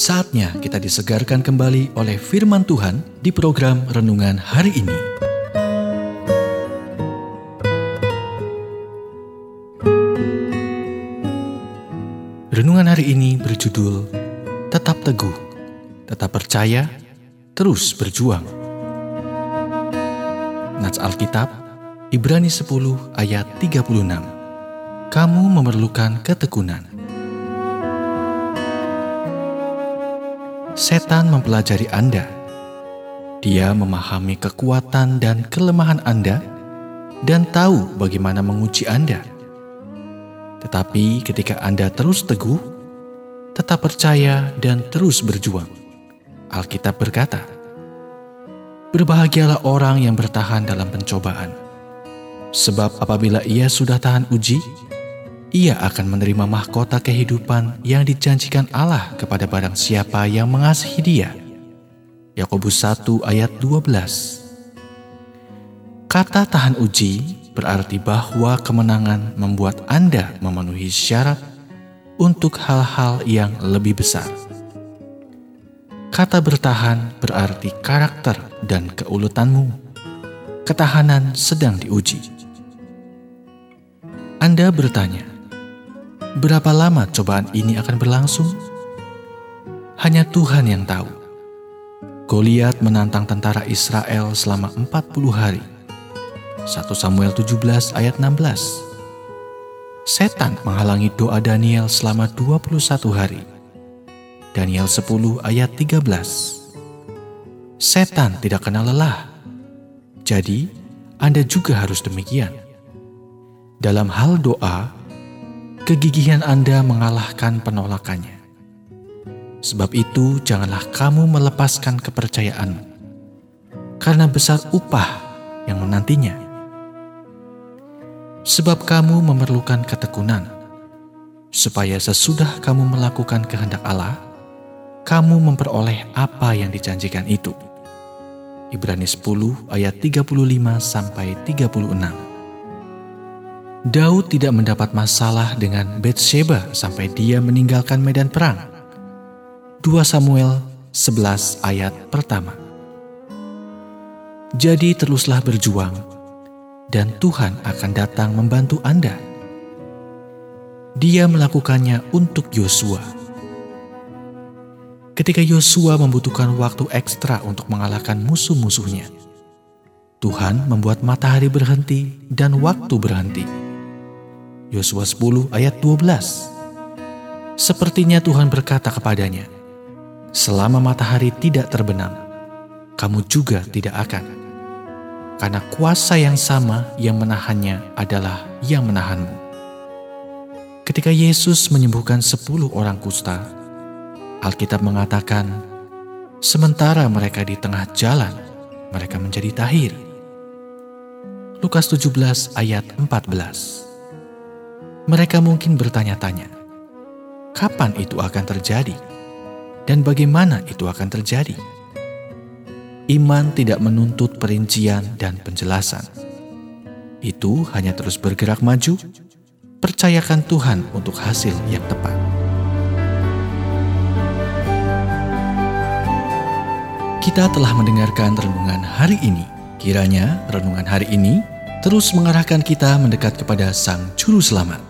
Saatnya kita disegarkan kembali oleh firman Tuhan di program renungan hari ini. Renungan hari ini berjudul Tetap Teguh, Tetap Percaya, Terus Berjuang. Nats Alkitab, Ibrani 10 ayat 36. Kamu memerlukan ketekunan. Setan mempelajari Anda. Dia memahami kekuatan dan kelemahan Anda dan tahu bagaimana menguji Anda. Tetapi ketika Anda terus teguh, tetap percaya dan terus berjuang. Alkitab berkata, Berbahagialah orang yang bertahan dalam pencobaan. Sebab apabila ia sudah tahan uji, ia akan menerima mahkota kehidupan yang dijanjikan Allah kepada barang siapa yang mengasihi dia. Yakobus 1 ayat 12 Kata tahan uji berarti bahwa kemenangan membuat Anda memenuhi syarat untuk hal-hal yang lebih besar. Kata bertahan berarti karakter dan keuletanmu. Ketahanan sedang diuji. Anda bertanya, Berapa lama cobaan ini akan berlangsung? Hanya Tuhan yang tahu. Goliat menantang tentara Israel selama 40 hari. 1 Samuel 17 ayat 16. Setan menghalangi doa Daniel selama 21 hari. Daniel 10 ayat 13. Setan tidak kenal lelah. Jadi, Anda juga harus demikian. Dalam hal doa, kegigihan Anda mengalahkan penolakannya. Sebab itu, janganlah kamu melepaskan kepercayaan, karena besar upah yang menantinya. Sebab kamu memerlukan ketekunan, supaya sesudah kamu melakukan kehendak Allah, kamu memperoleh apa yang dijanjikan itu. Ibrani 10 ayat 35 sampai 36. Daud tidak mendapat masalah dengan Bathsheba sampai dia meninggalkan medan perang. 2 Samuel 11 ayat pertama. Jadi teruslah berjuang dan Tuhan akan datang membantu Anda. Dia melakukannya untuk Yosua. Ketika Yosua membutuhkan waktu ekstra untuk mengalahkan musuh-musuhnya, Tuhan membuat matahari berhenti dan waktu berhenti Yosua 10 ayat 12. Sepertinya Tuhan berkata kepadanya, Selama matahari tidak terbenam, kamu juga tidak akan. Karena kuasa yang sama yang menahannya adalah yang menahanmu. Ketika Yesus menyembuhkan sepuluh orang kusta, Alkitab mengatakan, sementara mereka di tengah jalan, mereka menjadi tahir. Lukas 17 ayat 14 mereka mungkin bertanya-tanya, kapan itu akan terjadi dan bagaimana itu akan terjadi. Iman tidak menuntut perincian dan penjelasan. Itu hanya terus bergerak maju, percayakan Tuhan untuk hasil yang tepat. Kita telah mendengarkan renungan hari ini. Kiranya renungan hari ini terus mengarahkan kita mendekat kepada Sang Juru Selamat